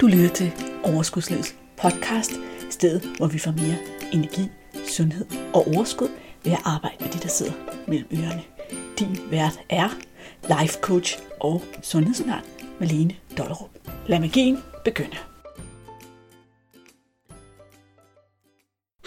Du lytter til Overskudslivets podcast, stedet hvor vi får mere energi, sundhed og overskud ved at arbejde med de, der sidder mellem ørerne. Din vært er life coach og sundhedsundern Malene Dollerup. Lad magien begynde.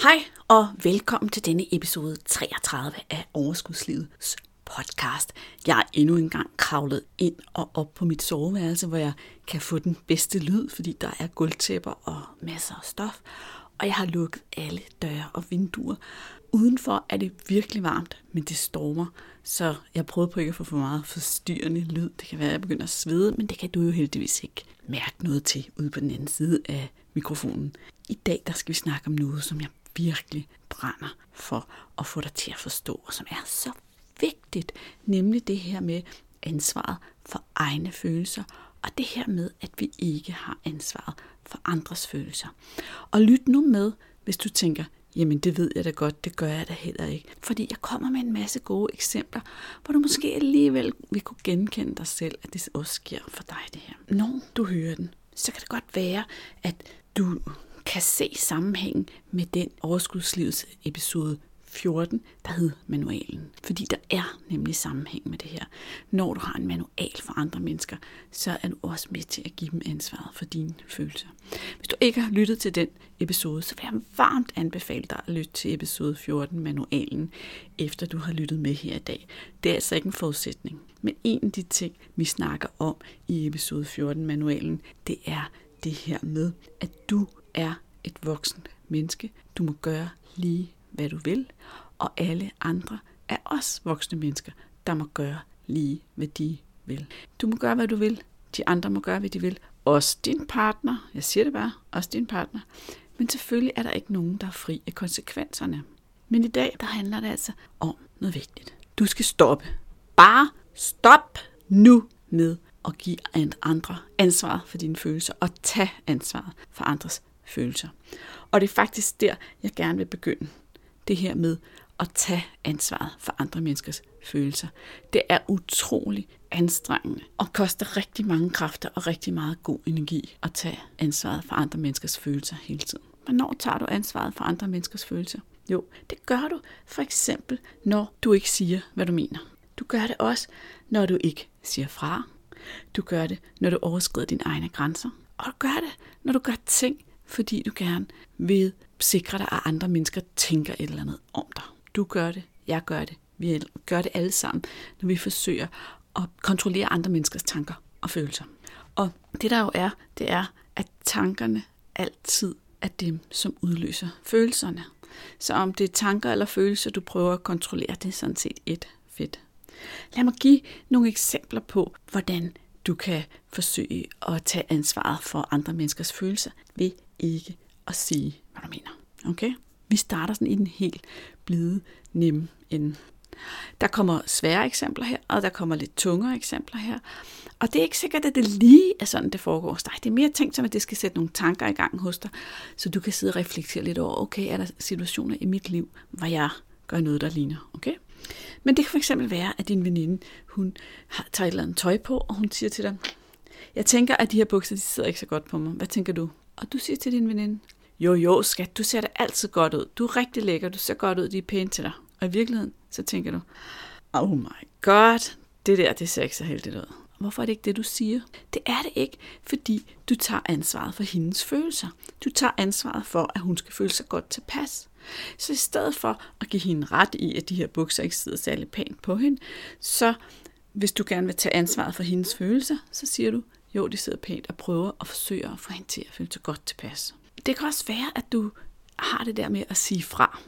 Hej og velkommen til denne episode 33 af Overskudslivets podcast. Jeg er endnu engang kravlet ind og op på mit soveværelse, hvor jeg kan få den bedste lyd, fordi der er gulvtæpper og masser af stof. Og jeg har lukket alle døre og vinduer. Udenfor er det virkelig varmt, men det stormer, så jeg prøver på ikke at få for meget forstyrrende lyd. Det kan være, at jeg begynder at svede, men det kan du jo heldigvis ikke mærke noget til ude på den anden side af mikrofonen. I dag der skal vi snakke om noget, som jeg virkelig brænder for at få dig til at forstå, og som er så vigtigt, nemlig det her med ansvaret for egne følelser, og det her med, at vi ikke har ansvaret for andres følelser. Og lyt nu med, hvis du tænker, jamen det ved jeg da godt, det gør jeg da heller ikke. Fordi jeg kommer med en masse gode eksempler, hvor du måske alligevel vil kunne genkende dig selv, at det også sker for dig det her. Når du hører den, så kan det godt være, at du kan se sammenhængen med den overskudslivets episode 14, der hed manualen. Fordi der er nemlig sammenhæng med det her. Når du har en manual for andre mennesker, så er du også med til at give dem ansvaret for dine følelser. Hvis du ikke har lyttet til den episode, så vil jeg varmt anbefale dig at lytte til episode 14, manualen, efter du har lyttet med her i dag. Det er altså ikke en forudsætning. Men en af de ting, vi snakker om i episode 14, manualen, det er det her med, at du er et voksent menneske. Du må gøre lige hvad du vil, og alle andre er også voksne mennesker, der må gøre lige, hvad de vil. Du må gøre, hvad du vil. De andre må gøre, hvad de vil. Også din partner. Jeg siger det bare. Også din partner. Men selvfølgelig er der ikke nogen, der er fri af konsekvenserne. Men i dag, der handler det altså om noget vigtigt. Du skal stoppe. Bare stop nu med at give andre ansvar for dine følelser og tage ansvar for andres følelser. Og det er faktisk der, jeg gerne vil begynde det her med at tage ansvaret for andre menneskers følelser. Det er utrolig anstrengende og koster rigtig mange kræfter og rigtig meget god energi at tage ansvaret for andre menneskers følelser hele tiden. Hvornår tager du ansvaret for andre menneskers følelser? Jo, det gør du for eksempel, når du ikke siger, hvad du mener. Du gør det også, når du ikke siger fra. Du gør det, når du overskrider dine egne grænser. Og du gør det, når du gør ting, fordi du gerne vil sikre dig, at andre mennesker tænker et eller andet om dig. Du gør det, jeg gør det, vi gør det alle sammen, når vi forsøger at kontrollere andre menneskers tanker og følelser. Og det der jo er, det er, at tankerne altid er dem, som udløser følelserne. Så om det er tanker eller følelser, du prøver at kontrollere, det er sådan set et fedt. Lad mig give nogle eksempler på, hvordan du kan forsøge at tage ansvaret for andre menneskers følelser ved ikke at sige, hvad du mener. Okay? Vi starter sådan i den helt blide, nemme ende. Der kommer svære eksempler her, og der kommer lidt tungere eksempler her. Og det er ikke sikkert, at det lige er sådan, det foregår hos dig. Det er mere tænkt som, at det skal sætte nogle tanker i gang hos dig, så du kan sidde og reflektere lidt over, okay, er der situationer i mit liv, hvor jeg gør noget, der ligner. Okay? Men det kan fx være, at din veninde, hun har tager et eller andet tøj på, og hun siger til dig, jeg tænker, at de her bukser, de sidder ikke så godt på mig. Hvad tænker du? Og du siger til din veninde, jo jo skat, du ser da altid godt ud. Du er rigtig lækker, du ser godt ud, de er pæne til dig. Og i virkeligheden, så tænker du, oh my god, det der, det ser ikke så heldigt ud. Hvorfor er det ikke det, du siger? Det er det ikke, fordi du tager ansvaret for hendes følelser. Du tager ansvaret for, at hun skal føle sig godt tilpas. Så i stedet for at give hende ret i, at de her bukser ikke sidder særlig pænt på hende, så hvis du gerne vil tage ansvaret for hendes følelser, så siger du, jo, de sidder pænt og prøver og forsøge at få hende til at føle sig godt tilpas. Det kan også være, at du har det der med at sige fra.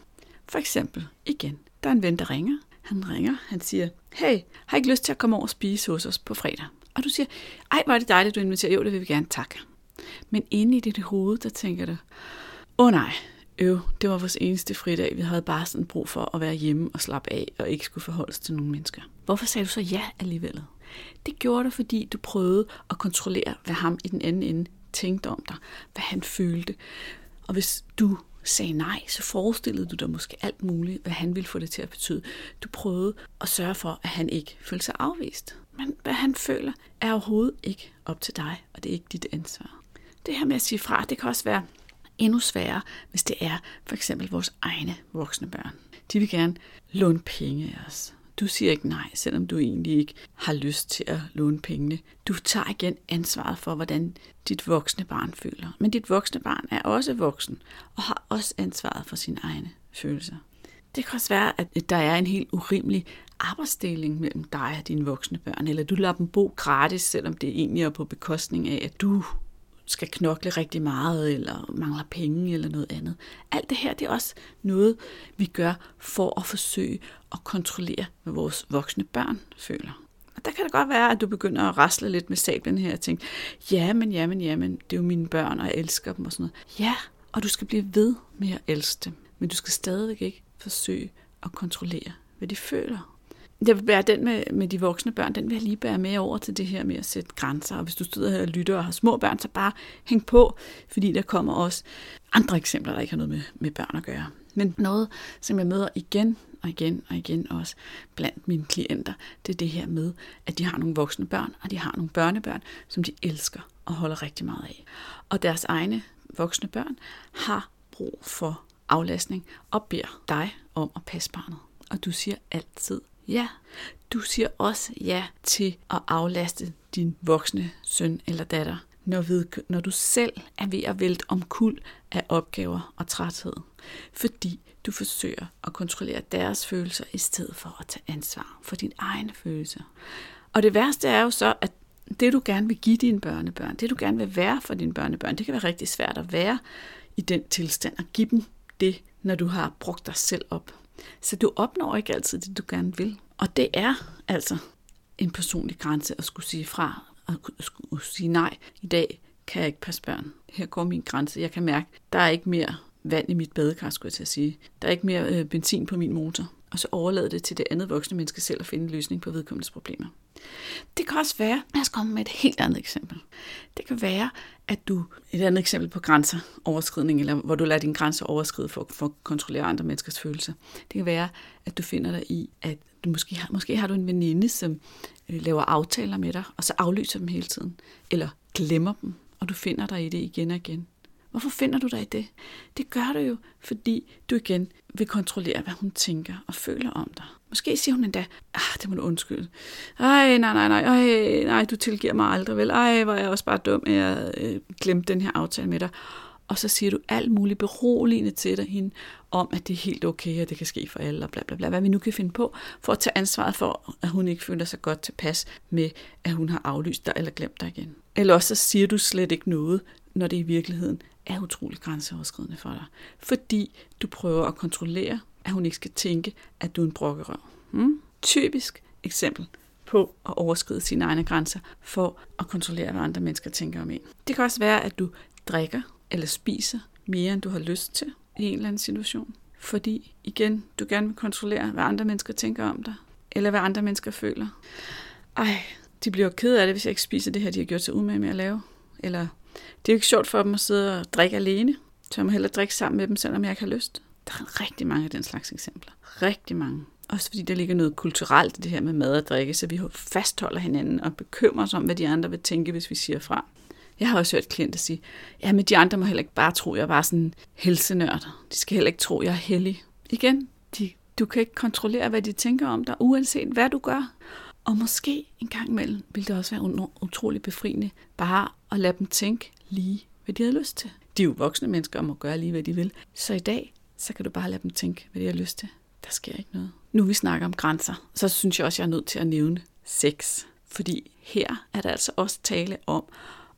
For eksempel, igen, der er en ven, der ringer. Han ringer, han siger, hey, har ikke lyst til at komme over og spise hos os på fredag? Og du siger, ej, hvor er det dejligt, du inviterer. Jo, det vil vi gerne, tak. Men inde i dit hoved, der tænker du, åh oh, nej, øv, det var vores eneste fridag. Vi havde bare sådan brug for at være hjemme og slappe af, og ikke skulle forholde os til nogle mennesker. Hvorfor sagde du så ja alligevel? Det gjorde du, fordi du prøvede at kontrollere, hvad ham i den anden ende tænkte om dig, hvad han følte. Og hvis du sagde nej, så forestillede du dig måske alt muligt, hvad han ville få det til at betyde. Du prøvede at sørge for, at han ikke følte sig afvist. Men hvad han føler, er overhovedet ikke op til dig, og det er ikke dit ansvar. det her med at sige fra, det kan også være endnu sværere, hvis det er for eksempel vores egne voksne børn. De vil gerne låne penge af os. Du siger ikke nej, selvom du egentlig ikke har lyst til at låne pengene. Du tager igen ansvaret for, hvordan dit voksne barn føler. Men dit voksne barn er også voksen og har også ansvaret for sine egne følelser. Det kan også være, at der er en helt urimelig arbejdsdeling mellem dig og dine voksne børn, eller du lader dem bo gratis, selvom det egentlig er på bekostning af, at du skal knokle rigtig meget, eller mangler penge, eller noget andet. Alt det her, det er også noget, vi gør for at forsøge at kontrollere, hvad vores voksne børn føler. Og der kan det godt være, at du begynder at rasle lidt med sablen her og tænke, ja, men, ja, men, ja, men, det er jo mine børn, og jeg elsker dem og sådan noget. Ja, og du skal blive ved med at elske dem, men du skal stadigvæk ikke forsøge at kontrollere, hvad de føler. Jeg vil bære den med, med de voksne børn, den vil jeg lige bære med over til det her med at sætte grænser. Og hvis du sidder her og lytter og har små børn, så bare hæng på, fordi der kommer også andre eksempler, der ikke har noget med, med børn at gøre. Men noget, som jeg møder igen og igen og igen også blandt mine klienter, det er det her med, at de har nogle voksne børn, og de har nogle børnebørn, som de elsker og holder rigtig meget af. Og deres egne voksne børn har brug for aflastning og beder dig om at passe barnet. Og du siger altid ja. Du siger også ja til at aflaste din voksne søn eller datter, når, ved, når du selv er ved at vælte omkuld af opgaver og træthed. Fordi du forsøger at kontrollere deres følelser i stedet for at tage ansvar for dine egne følelser. Og det værste er jo så, at det du gerne vil give dine børnebørn, det du gerne vil være for dine børnebørn, det kan være rigtig svært at være i den tilstand og give dem det, når du har brugt dig selv op. Så du opnår ikke altid det, du gerne vil. Og det er altså en personlig grænse at skulle sige fra og skulle sige nej. I dag kan jeg ikke passe børn. Her går min grænse. Jeg kan mærke, der er ikke mere vand i mit badekar, skulle jeg til at sige. Der er ikke mere øh, benzin på min motor. Og så overlade det til det andet voksne menneske selv at finde en løsning på vedkommendes problemer. Det kan også være, lad os komme med et helt andet eksempel. Det kan være, at du, et andet eksempel på grænser, overskridning, eller hvor du lader dine grænser overskride for, for at kontrollere andre menneskers følelser. Det kan være, at du finder dig i, at du måske har, måske har du en veninde, som øh, laver aftaler med dig, og så aflyser dem hele tiden, eller glemmer dem, og du finder dig i det igen og igen. Hvorfor finder du dig i det? Det gør du jo, fordi du igen vil kontrollere, hvad hun tænker og føler om dig. Måske siger hun endda, ah, det må du undskylde. Ej, nej, nej, nej, ej, nej, du tilgiver mig aldrig vel. Ej, hvor er jeg også bare dum, at jeg øh, glemte den her aftale med dig. Og så siger du alt muligt beroligende til dig hende, om at det er helt okay, og det kan ske for alle, og bla bla bla, hvad vi nu kan finde på, for at tage ansvaret for, at hun ikke føler sig godt tilpas med, at hun har aflyst dig eller glemt dig igen. Eller også så siger du slet ikke noget, når det i virkeligheden er utrolig grænseoverskridende for dig. Fordi du prøver at kontrollere, at hun ikke skal tænke, at du er en brokkerøv. Hmm? Typisk eksempel på at overskride sine egne grænser for at kontrollere, hvad andre mennesker tænker om en. Det kan også være, at du drikker eller spiser mere, end du har lyst til i en eller anden situation. Fordi, igen, du gerne vil kontrollere, hvad andre mennesker tænker om dig, eller hvad andre mennesker føler. Ej, de bliver ked af det, hvis jeg ikke spiser det her, de har gjort sig umage med at lave. Eller det er jo ikke sjovt for dem at sidde og drikke alene, så jeg må hellere drikke sammen med dem, selvom jeg ikke har lyst. Der er rigtig mange af den slags eksempler. Rigtig mange. Også fordi der ligger noget kulturelt i det her med mad og drikke, så vi fastholder hinanden og bekymrer os om, hvad de andre vil tænke, hvis vi siger fra. Jeg har også hørt klienter sige, ja, men de andre må heller ikke bare tro, at jeg var sådan en helsenørd. De skal heller ikke tro, at jeg er hellig. Igen, de, du kan ikke kontrollere, hvad de tænker om dig, uanset hvad du gør. Og måske en gang imellem ville det også være utrolig befriende bare at lade dem tænke lige, hvad de har lyst til. De er jo voksne mennesker og må gøre lige, hvad de vil. Så i dag, så kan du bare lade dem tænke, hvad de har lyst til. Der sker ikke noget. Nu vi snakker om grænser, så synes jeg også, jeg er nødt til at nævne sex. Fordi her er der altså også tale om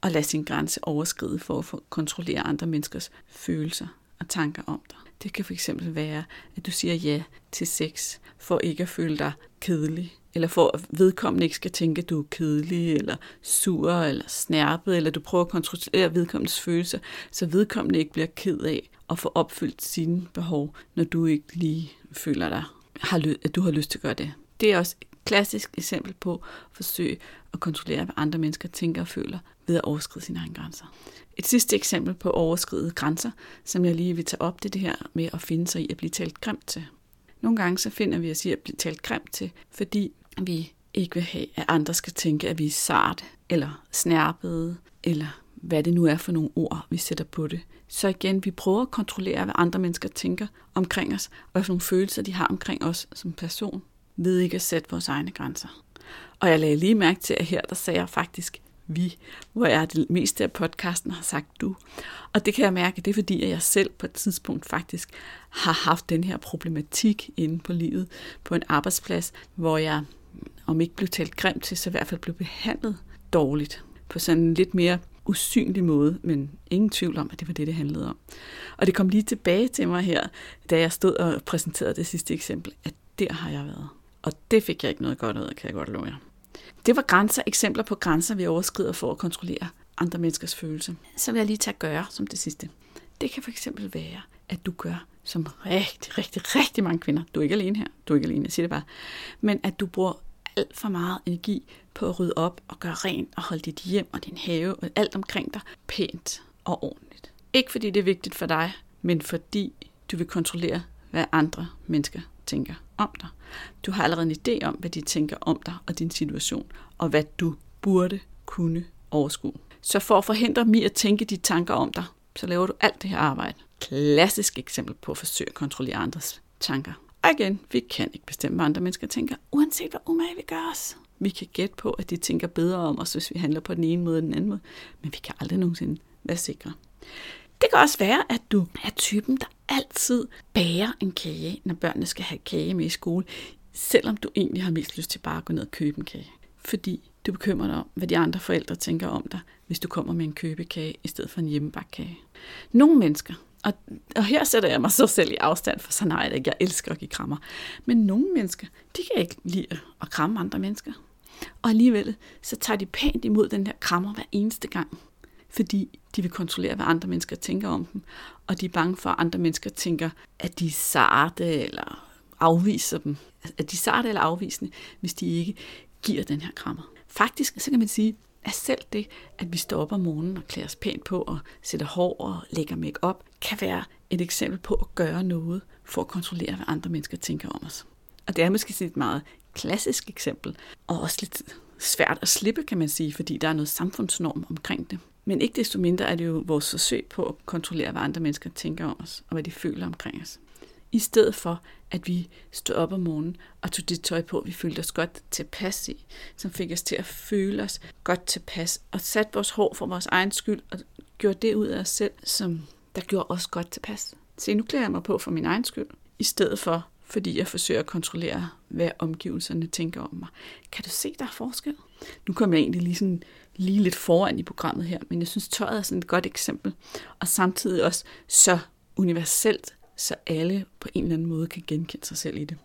at lade sin grænse overskride for at kontrollere andre menneskers følelser og tanker om dig. Det kan fx være, at du siger ja til sex, for ikke at føle dig kedelig, eller for at vedkommende ikke skal tænke, at du er kedelig, eller sur, eller snærpet, eller du prøver at kontrollere vedkommendes følelser, så vedkommende ikke bliver ked af at få opfyldt sine behov, når du ikke lige føler dig, at du har lyst til at gøre det. Det er også et klassisk eksempel på at forsøge at kontrollere, hvad andre mennesker tænker og føler ved at overskride sine egne grænser. Et sidste eksempel på overskridede grænser, som jeg lige vil tage op, det er det her med at finde sig i at blive talt grimt til. Nogle gange så finder vi os i at blive talt grimt til, fordi vi ikke vil have, at andre skal tænke, at vi er sarte, eller snærpede, eller hvad det nu er for nogle ord, vi sætter på det. Så igen, vi prøver at kontrollere, hvad andre mennesker tænker omkring os, og hvad for nogle følelser de har omkring os som person, ved ikke at sætte vores egne grænser. Og jeg lagde lige mærke til, at her der sagde jeg faktisk vi, hvor jeg det meste af podcasten har sagt du. Og det kan jeg mærke, det er fordi, at jeg selv på et tidspunkt faktisk har haft den her problematik inde på livet på en arbejdsplads, hvor jeg om ikke blev talt grimt til, så i hvert fald blev behandlet dårligt på sådan en lidt mere usynlig måde, men ingen tvivl om, at det var det, det handlede om. Og det kom lige tilbage til mig her, da jeg stod og præsenterede det sidste eksempel, at der har jeg været. Og det fik jeg ikke noget godt ud af, kan jeg godt love jer. Det var grænser, eksempler på grænser, vi overskrider for at kontrollere andre menneskers følelser. Så vil jeg lige tage gøre som det sidste. Det kan for eksempel være, at du gør som rigtig, rigtig, rigtig mange kvinder. Du er ikke alene her. Du er ikke alene, jeg siger det bare. Men at du bruger alt for meget energi på at rydde op og gøre rent og holde dit hjem og din have og alt omkring dig pænt og ordentligt. Ikke fordi det er vigtigt for dig, men fordi du vil kontrollere, hvad andre mennesker tænker om dig. Du har allerede en idé om, hvad de tænker om dig og din situation, og hvad du burde kunne overskue. Så for at forhindre mig at tænke de tanker om dig, så laver du alt det her arbejde. Klassisk eksempel på at forsøge at kontrollere andres tanker. Og igen, vi kan ikke bestemme, hvad andre mennesker tænker, uanset hvor umage vi gør os. Vi kan gætte på, at de tænker bedre om os, hvis vi handler på den ene måde eller den anden måde, men vi kan aldrig nogensinde være sikre. Det kan også være, at du er typen, der altid bager en kage, når børnene skal have kage med i skole, selvom du egentlig har mest lyst til bare at gå ned og købe en kage. Fordi du bekymrer dig om, hvad de andre forældre tænker om dig, hvis du kommer med en købekage i stedet for en hjemmebagt kage. Nogle mennesker, og, og her sætter jeg mig så selv i afstand, for så nej, jeg elsker at give krammer. Men nogle mennesker, de kan ikke lide at kramme andre mennesker. Og alligevel, så tager de pænt imod den her krammer hver eneste gang. Fordi de vil kontrollere, hvad andre mennesker tænker om dem. Og de er bange for, at andre mennesker tænker, at de er sarte eller afviser dem. At de er sarte eller afvisende, hvis de ikke giver den her krammer. Faktisk, så kan man sige, at selv det, at vi står op om morgenen og klæder os pænt på og sætter hår og lægger make op, kan være et eksempel på at gøre noget for at kontrollere, hvad andre mennesker tænker om os. Og det er måske et meget klassisk eksempel, og også lidt svært at slippe, kan man sige, fordi der er noget samfundsnorm omkring det. Men ikke desto mindre er det jo vores forsøg på at kontrollere, hvad andre mennesker tænker om os, og hvad de føler omkring os. I stedet for, at vi stod op om morgenen og tog det tøj på, vi følte os godt tilpas i, som fik os til at føle os godt tilpas, og satte vores hår for vores egen skyld, og gjorde det ud af os selv, som der gjorde os godt tilpas. Se, nu klæder jeg mig på for min egen skyld, i stedet for, fordi jeg forsøger at kontrollere, hvad omgivelserne tænker om mig. Kan du se, der er forskel? Nu kommer jeg egentlig lige, sådan, lige lidt foran i programmet her, men jeg synes, tøjet er sådan et godt eksempel, og samtidig også så universelt, så alle på en eller anden måde kan genkende sig selv i det.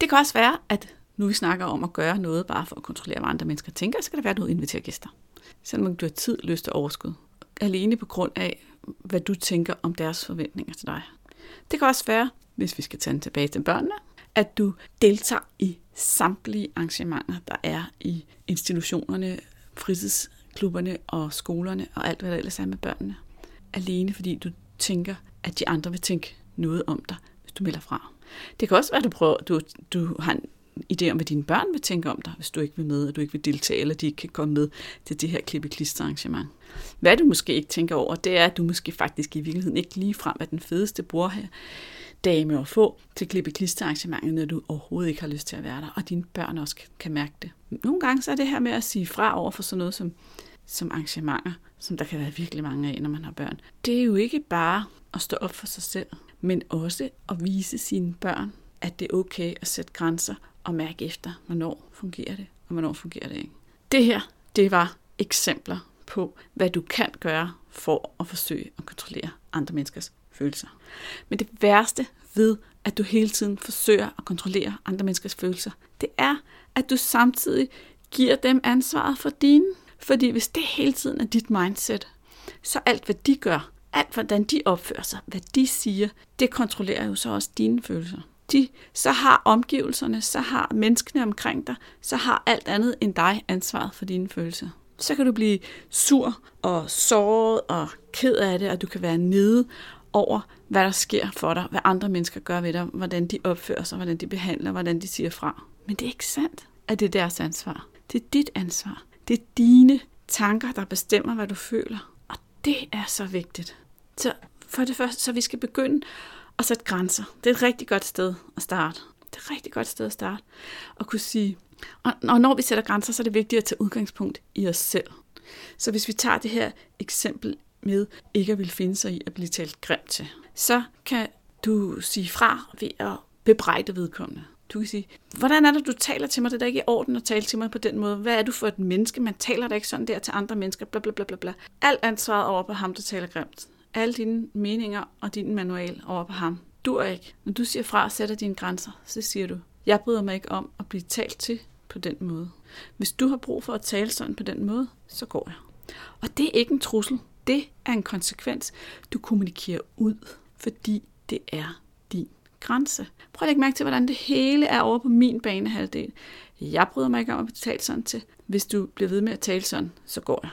Det kan også være, at nu vi snakker om at gøre noget bare for at kontrollere, hvad andre mennesker tænker, så kan det være, at du inviterer gæster. Selvom du har tid, lyst og overskud. Alene på grund af, hvad du tænker om deres forventninger til dig. Det kan også være, hvis vi skal tage den tilbage til børnene, at du deltager i samtlige arrangementer, der er i institutionerne, fritidsklubberne og skolerne og alt, hvad der ellers er med børnene. Alene fordi du tænker, at de andre vil tænke noget om dig, hvis du melder fra. Det kan også være, at du, prøver, du, du har en idé om, hvad dine børn vil tænke om dig, hvis du ikke vil med, og du ikke vil deltage, eller de ikke kan komme med til det her klippe arrangement. Hvad du måske ikke tænker over, det er, at du måske faktisk i virkeligheden ikke lige frem er den fedeste bror her dame at få til klippe arrangementet, når du overhovedet ikke har lyst til at være der, og dine børn også kan mærke det. Nogle gange så er det her med at sige fra over for sådan noget som, som arrangementer, som der kan være virkelig mange af, når man har børn. Det er jo ikke bare at stå op for sig selv, men også at vise sine børn, at det er okay at sætte grænser og mærke efter, hvornår fungerer det, og hvornår fungerer det ikke. Det her, det var eksempler på, hvad du kan gøre for at forsøge at kontrollere andre menneskers følelser. Men det værste ved, at du hele tiden forsøger at kontrollere andre menneskers følelser, det er, at du samtidig giver dem ansvaret for dine. Fordi hvis det hele tiden er dit mindset, så alt hvad de gør, alt hvordan de opfører sig, hvad de siger, det kontrollerer jo så også dine følelser. De, så har omgivelserne, så har menneskene omkring dig, så har alt andet end dig ansvaret for dine følelser. Så kan du blive sur og såret og ked af det, og du kan være nede over, hvad der sker for dig, hvad andre mennesker gør ved dig, hvordan de opfører sig, hvordan de behandler, hvordan de siger fra. Men det er ikke sandt, at det er deres ansvar. Det er dit ansvar. Det er dine tanker, der bestemmer, hvad du føler. Det er så vigtigt. Så for det første, så vi skal begynde at sætte grænser. Det er et rigtig godt sted at starte. Det er et rigtig godt sted at starte. Og kunne sige, og, og når vi sætter grænser, så er det vigtigt at tage udgangspunkt i os selv. Så hvis vi tager det her eksempel med ikke at ville finde sig i at blive talt grimt til, så kan du sige fra ved at bebrejde vedkommende. Du kan sige, hvordan er det, du taler til mig? Det er da ikke i orden at tale til mig på den måde. Hvad er du for et menneske? Man taler da ikke sådan der til andre mennesker. Bla, bla, bla, bla, bla. Alt ansvaret over på ham, der taler grimt. Alle dine meninger og din manual over på ham. Du er ikke. Når du siger fra og sætter dine grænser, så siger du, jeg bryder mig ikke om at blive talt til på den måde. Hvis du har brug for at tale sådan på den måde, så går jeg. Og det er ikke en trussel. Det er en konsekvens, du kommunikerer ud, fordi det er din grænse. Prøv at lægge mærke til, hvordan det hele er over på min banehalvdel. Jeg bryder mig ikke om at betale sådan til. Hvis du bliver ved med at tale sådan, så går jeg.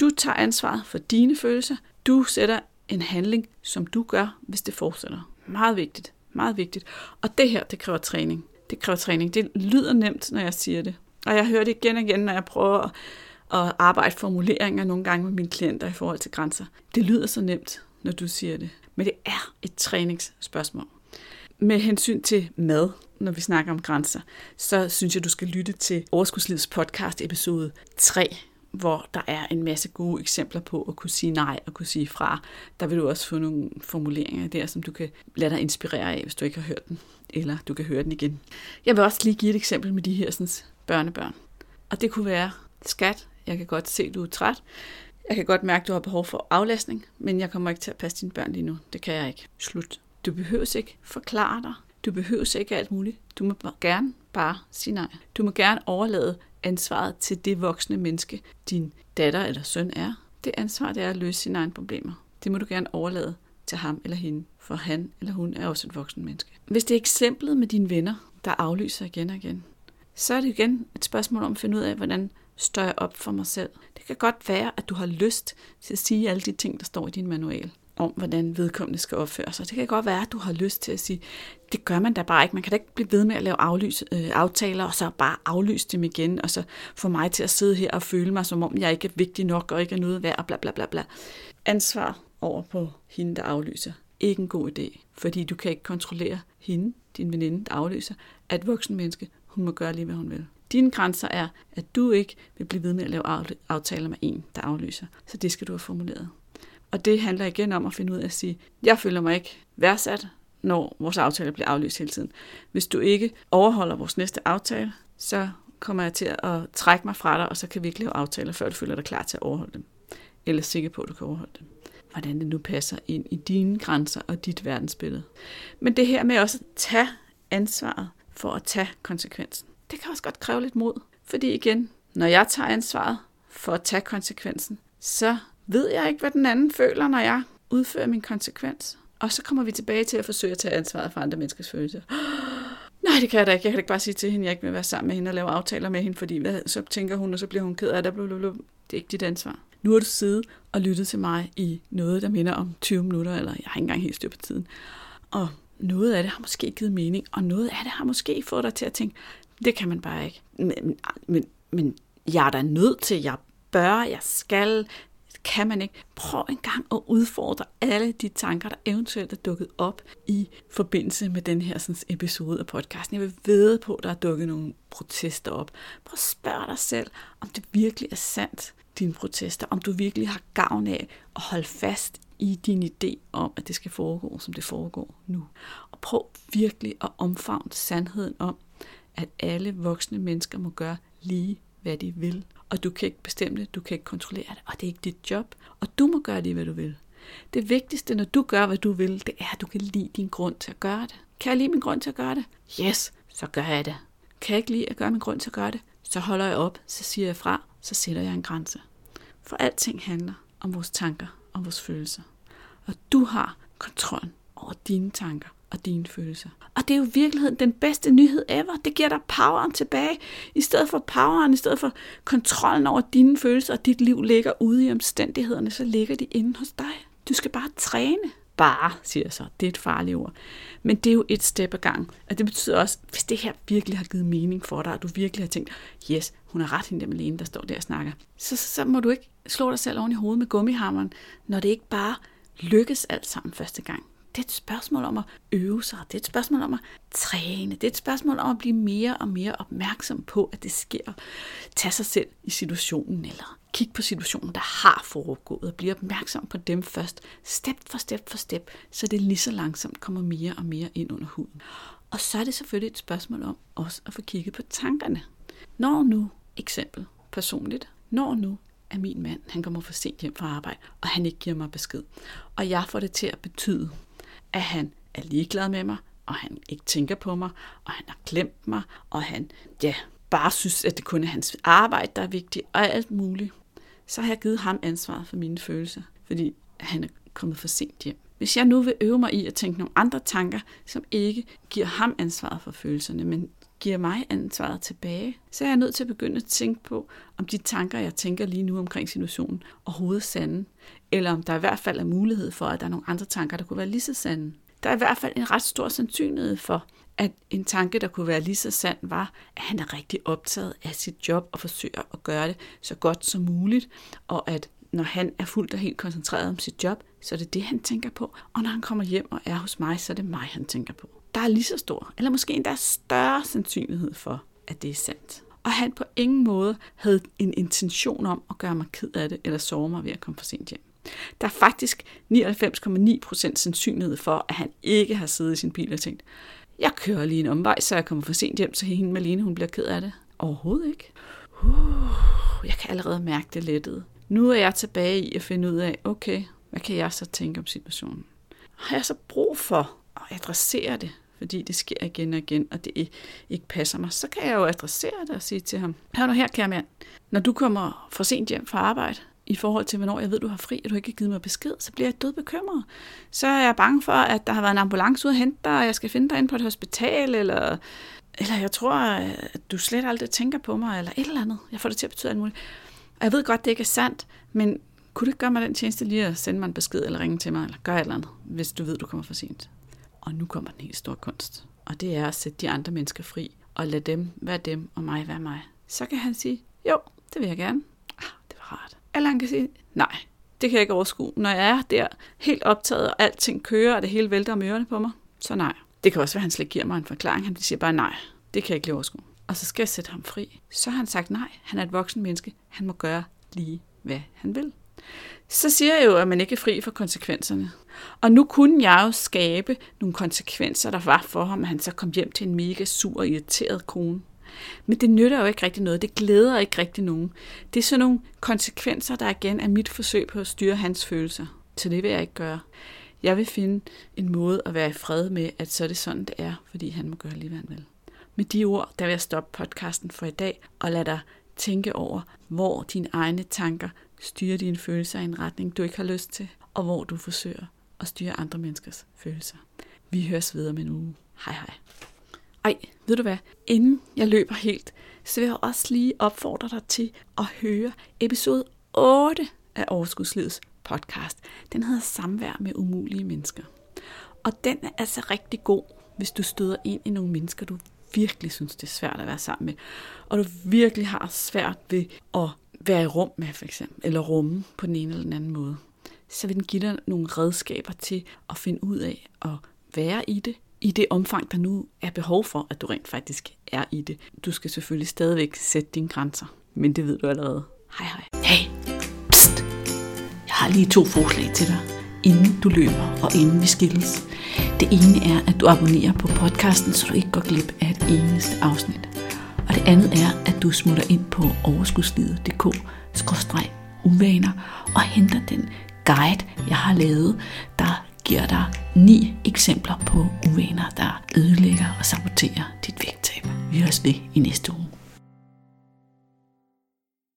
Du tager ansvaret for dine følelser. Du sætter en handling, som du gør, hvis det fortsætter. Meget vigtigt. Meget vigtigt. Og det her, det kræver træning. Det kræver træning. Det lyder nemt, når jeg siger det. Og jeg hører det igen og igen, når jeg prøver at arbejde formuleringer nogle gange med mine klienter i forhold til grænser. Det lyder så nemt, når du siger det. Men det er et træningsspørgsmål. Med hensyn til mad, når vi snakker om grænser, så synes jeg, du skal lytte til Overskudslivets podcast episode 3, hvor der er en masse gode eksempler på at kunne sige nej og kunne sige fra. Der vil du også få nogle formuleringer der, som du kan lade dig inspirere af, hvis du ikke har hørt den, eller du kan høre den igen. Jeg vil også lige give et eksempel med de her sådan, børnebørn. Og det kunne være, skat, jeg kan godt se, du er træt. Jeg kan godt mærke, du har behov for aflastning, men jeg kommer ikke til at passe dine børn lige nu. Det kan jeg ikke. Slut. Du behøver ikke forklare dig. Du behøver ikke alt muligt. Du må gerne bare sige nej. Du må gerne overlade ansvaret til det voksne menneske, din datter eller søn er. Det ansvar, det er at løse sine egne problemer. Det må du gerne overlade til ham eller hende, for han eller hun er også et voksen menneske. Hvis det er eksemplet med dine venner, der aflyser igen og igen, så er det igen et spørgsmål om at finde ud af, hvordan står jeg op for mig selv. Det kan godt være, at du har lyst til at sige alle de ting, der står i din manual om, hvordan vedkommende skal opføre sig. Det kan godt være, at du har lyst til at sige, det gør man da bare ikke. Man kan da ikke blive ved med at lave aflys, øh, aftaler, og så bare aflyse dem igen, og så få mig til at sidde her og føle mig, som om jeg ikke er vigtig nok, og ikke er noget værd, og bla bla bla bla. Ansvar over på hende, der aflyser. Ikke en god idé, fordi du kan ikke kontrollere hende, din veninde, der aflyser, at voksen menneske, hun må gøre lige, hvad hun vil. Dine grænser er, at du ikke vil blive ved med at lave aftaler med en, der aflyser. Så det skal du have formuleret. Og det handler igen om at finde ud af at sige, jeg føler mig ikke værdsat, når vores aftaler bliver aflyst hele tiden. Hvis du ikke overholder vores næste aftale, så kommer jeg til at trække mig fra dig, og så kan vi ikke lave aftaler, før du føler dig klar til at overholde dem. Eller sikker på, at du kan overholde dem. Hvordan det nu passer ind i dine grænser og dit verdensbillede. Men det her med også at tage ansvaret for at tage konsekvensen. Det kan også godt kræve lidt mod. Fordi igen, når jeg tager ansvaret for at tage konsekvensen, så ved jeg ikke, hvad den anden føler, når jeg udfører min konsekvens. Og så kommer vi tilbage til at forsøge at tage ansvaret for andre menneskers følelser. Nej, det kan jeg da ikke. Jeg kan ikke bare sige til hende, at jeg ikke vil være sammen med hende og lave aftaler med hende, fordi hvad, så tænker hun, og så bliver hun ked af det. Blablabla. Det er ikke dit ansvar. Nu har du siddet og lyttet til mig i noget, der minder om 20 minutter, eller jeg har ikke engang helt styr på tiden. Og noget af det har måske givet mening, og noget af det har måske fået dig til at tænke, det kan man bare ikke. Men, men, men jeg er da nødt til, jeg bør, jeg skal, kan man ikke. Prøv en gang at udfordre alle de tanker, der eventuelt er dukket op i forbindelse med den her sådan, episode af podcasten. Jeg vil vide på, at der er dukket nogle protester op. Prøv at spørge dig selv, om det virkelig er sandt, dine protester. Om du virkelig har gavn af at holde fast i din idé om, at det skal foregå, som det foregår nu. Og prøv virkelig at omfavne sandheden om, at alle voksne mennesker må gøre lige, hvad de vil. Og du kan ikke bestemme det, du kan ikke kontrollere det, og det er ikke dit job. Og du må gøre det, hvad du vil. Det vigtigste, når du gør, hvad du vil, det er, at du kan lide din grund til at gøre det. Kan jeg lide min grund til at gøre det? Yes, så gør jeg det. Kan jeg ikke lide at gøre min grund til at gøre det? Så holder jeg op, så siger jeg fra, så sætter jeg en grænse. For alting handler om vores tanker og vores følelser. Og du har kontrollen over dine tanker og dine følelser. Og det er jo i virkeligheden den bedste nyhed ever. Det giver dig poweren tilbage. I stedet for poweren, i stedet for kontrollen over dine følelser, og dit liv ligger ude i omstændighederne, så ligger de inde hos dig. Du skal bare træne. bare, siger jeg så. Det er et farligt ord. Men det er jo et step ad gang. Og det betyder også, hvis det her virkelig har givet mening for dig, og du virkelig har tænkt, yes, hun er ret hende der Malene, der står der og snakker, så, så, så må du ikke slå dig selv oven i hovedet med gummihammeren, når det ikke bare lykkes alt sammen første gang. Det er et spørgsmål om at øve sig. Det er et spørgsmål om at træne. Det er et spørgsmål om at blive mere og mere opmærksom på, at det sker. Tag sig selv i situationen, eller kig på situationen, der har foregået, og blive opmærksom på dem først, step for step for step, så det lige så langsomt kommer mere og mere ind under huden. Og så er det selvfølgelig et spørgsmål om også at få kigget på tankerne. Når nu, eksempel personligt, når nu at min mand han kommer for sent hjem fra arbejde, og han ikke giver mig besked, og jeg får det til at betyde, at han er ligeglad med mig, og han ikke tænker på mig, og han har glemt mig, og han ja, bare synes, at det kun er hans arbejde, der er vigtigt, og alt muligt, så har jeg givet ham ansvaret for mine følelser, fordi han er kommet for sent hjem. Hvis jeg nu vil øve mig i at tænke nogle andre tanker, som ikke giver ham ansvaret for følelserne, men giver mig ansvaret tilbage, så er jeg nødt til at begynde at tænke på, om de tanker, jeg tænker lige nu omkring situationen, overhovedet er sande, eller om der i hvert fald er mulighed for, at der er nogle andre tanker, der kunne være lige så sande. Der er i hvert fald en ret stor sandsynlighed for, at en tanke, der kunne være lige så sand, var, at han er rigtig optaget af sit job og forsøger at gøre det så godt som muligt, og at når han er fuldt og helt koncentreret om sit job, så er det det, han tænker på, og når han kommer hjem og er hos mig, så er det mig, han tænker på. Der er lige så stor, eller måske endda større sandsynlighed for, at det er sandt. Og han på ingen måde havde en intention om at gøre mig ked af det, eller sove mig ved at komme for sent hjem. Der er faktisk 99,9% sandsynlighed for, at han ikke har siddet i sin bil og tænkt, jeg kører lige en omvej, så jeg kommer for sent hjem, så hende Malene hun bliver ked af det. Overhovedet ikke. Uh, jeg kan allerede mærke det lettet. Nu er jeg tilbage i at finde ud af, okay, hvad kan jeg så tænke om situationen? Har jeg så brug for at adressere det, fordi det sker igen og igen, og det ikke passer mig, så kan jeg jo adressere det og sige til ham, hør nu her, kære mand, når du kommer for sent hjem fra arbejde, i forhold til, hvornår jeg ved, du har fri, og du ikke har givet mig besked, så bliver jeg død bekymret. Så er jeg bange for, at der har været en ambulance ude at hente dig, og jeg skal finde dig ind på et hospital, eller, eller jeg tror, at du slet aldrig tænker på mig, eller et eller andet. Jeg får det til at betyde alt muligt. Og jeg ved godt, det ikke er sandt, men kunne du ikke gøre mig den tjeneste lige at sende mig en besked, eller ringe til mig, eller gøre et eller andet, hvis du ved, du kommer for sent. Og nu kommer den helt store kunst. Og det er at sætte de andre mennesker fri, og lade dem være dem, og mig være mig. Så kan han sige, jo, det vil jeg gerne. Ah, det var rart. Eller han kan sige, nej, det kan jeg ikke overskue. Når jeg er der helt optaget, og alting kører, og det hele vælter om ørerne på mig, så nej. Det kan også være, at han slet giver mig en forklaring. Han siger bare nej, det kan jeg ikke lige overskue. Og så skal jeg sætte ham fri. Så har han sagt nej. Han er et voksen menneske. Han må gøre lige, hvad han vil. Så siger jeg jo, at man ikke er fri for konsekvenserne. Og nu kunne jeg jo skabe nogle konsekvenser, der var for ham, at han så kom hjem til en mega sur og irriteret kone. Men det nytter jo ikke rigtig noget. Det glæder ikke rigtig nogen. Det er sådan nogle konsekvenser, der igen er mit forsøg på at styre hans følelser. Så det vil jeg ikke gøre. Jeg vil finde en måde at være i fred med, at så er det sådan, det er, fordi han må gøre lige, hvad han vil. Med de ord, der vil jeg stoppe podcasten for i dag og lade dig tænke over, hvor dine egne tanker styrer dine følelser i en retning, du ikke har lyst til, og hvor du forsøger at styre andre menneskers følelser. Vi høres videre med en uge. Hej hej. Ej, ved du hvad? Inden jeg løber helt, så vil jeg også lige opfordre dig til at høre episode 8 af Overskudslivets podcast. Den hedder Samvær med umulige mennesker. Og den er altså rigtig god, hvis du støder ind i nogle mennesker, du virkelig synes, det er svært at være sammen med. Og du virkelig har svært ved at være i rum med, for eksempel, eller rumme på den ene eller den anden måde. Så vil den give dig nogle redskaber til at finde ud af at være i det, i det omfang, der nu er behov for, at du rent faktisk er i det. Du skal selvfølgelig stadigvæk sætte dine grænser, men det ved du allerede. Hej hej. Hey, Psst. jeg har lige to forslag til dig, inden du løber og inden vi skilles. Det ene er, at du abonnerer på podcasten, så du ikke går glip af et eneste afsnit. Og det andet er, at du smutter ind på overskudslivet.dk-uvaner og henter den guide, jeg har lavet, der giver dig ni eksempler på uvaner, der ødelægger og saboterer dit vægttab. Vi høres ved i næste uge.